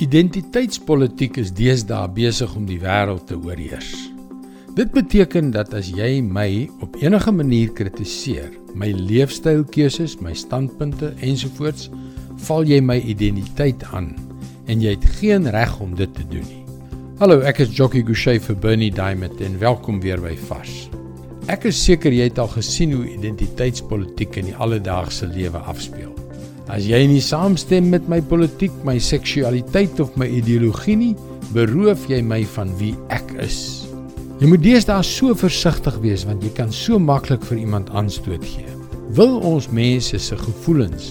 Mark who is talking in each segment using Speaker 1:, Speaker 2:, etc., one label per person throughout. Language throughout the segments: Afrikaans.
Speaker 1: Identiteitspolitiek is deesdae besig om die wêreld te oorheers. Dit beteken dat as jy my op enige manier kritiseer, my leefstylkeuses, my standpunte ensovoorts, val jy my identiteit aan en jy het geen reg om dit te doen nie. Hallo, ek is Jockey Gouchee vir Bernie Diamond en welkom weer by Vars. Ek is seker jy het al gesien hoe identiteitspolitiek in die alledaagse lewe afspeel. As jy nie saamstem met my politiek, my seksualiteit of my ideologie nie, beroof jy my van wie ek is. Jy moet deesdae so versigtig wees want jy kan so maklik vir iemand aanstoot gee. Wil ons mense se gevoelens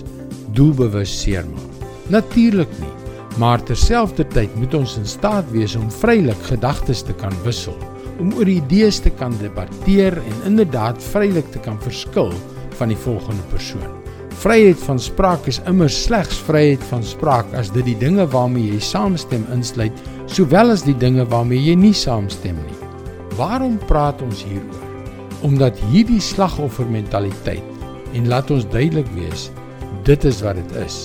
Speaker 1: doelbewus seermaak? Natuurlik nie. Maar terselfdertyd moet ons in staat wees om vrylik gedagtes te kan wissel, om oor idees te kan debatteer en inderdaad vrylik te kan verskil van die volgende persoon. Vryheid van spraak is immer slegs vryheid van spraak as dit die dinge waarmee jy saamstem insluit, sowel as die dinge waarmee jy nie saamstem nie. Waarom praat ons hieroor? Omdat hierdie slagoffermentaliteit en laat ons duidelik wees, dit is wat dit is,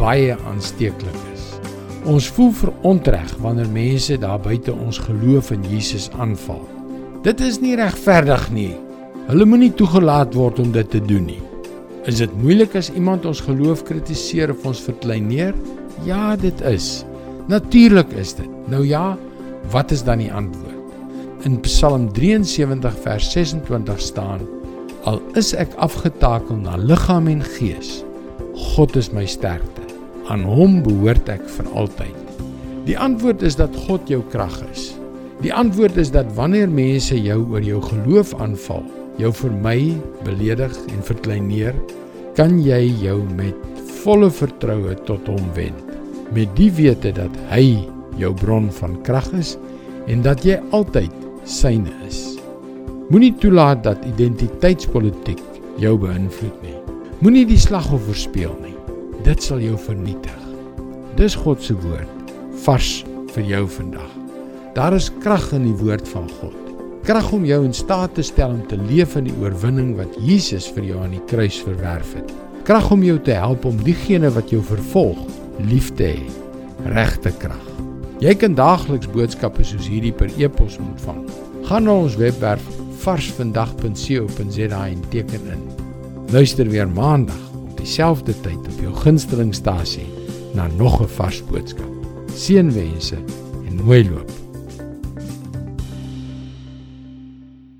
Speaker 1: baie aansteeklik is. Ons voel verontreg wanneer mense daar buite ons geloof in Jesus aanval. Dit is nie regverdig nie. Hulle moenie toegelaat word om dit te doen nie. Is dit moeilik as iemand ons geloof kritiseer of ons verkleineer? Ja, dit is. Natuurlik is dit. Nou ja, wat is dan die antwoord? In Psalm 73 vers 26 staan: Al is ek afgetakel na liggaam en gees, God is my sterkte. Aan hom behoort ek vir altyd. Die antwoord is dat God jou krag is. Die antwoord is dat wanneer mense jou oor jou geloof aanval, jou vermy, beledig en verkleineer, kan jy jou met volle vertroue tot hom wend. Met die wete dat hy jou bron van krag is en dat jy altyd syne is. Moenie toelaat dat identiteitspolitiek jou beïnvloed nie. Moenie die slagoffer speel nie. Dit sal jou vernietig. Dis God se woord vars vir jou vandag. Daar is krag in die woord van God krag om jou in staat te stel om te leef in die oorwinning wat Jesus vir jou aan die kruis verwerf het. Krag om jou te help om diegene wat jou vervolg lief te hê. Regte krag. Jy kan daagliks boodskappe soos hierdie per e-pos ontvang. Gaan na ons webwerf varsvandag.co.za en teken in. Luister weer maandag op dieselfde tyd op jou gunstelingstasie na nog 'n vars boodskap. Seënwense en mooi loop.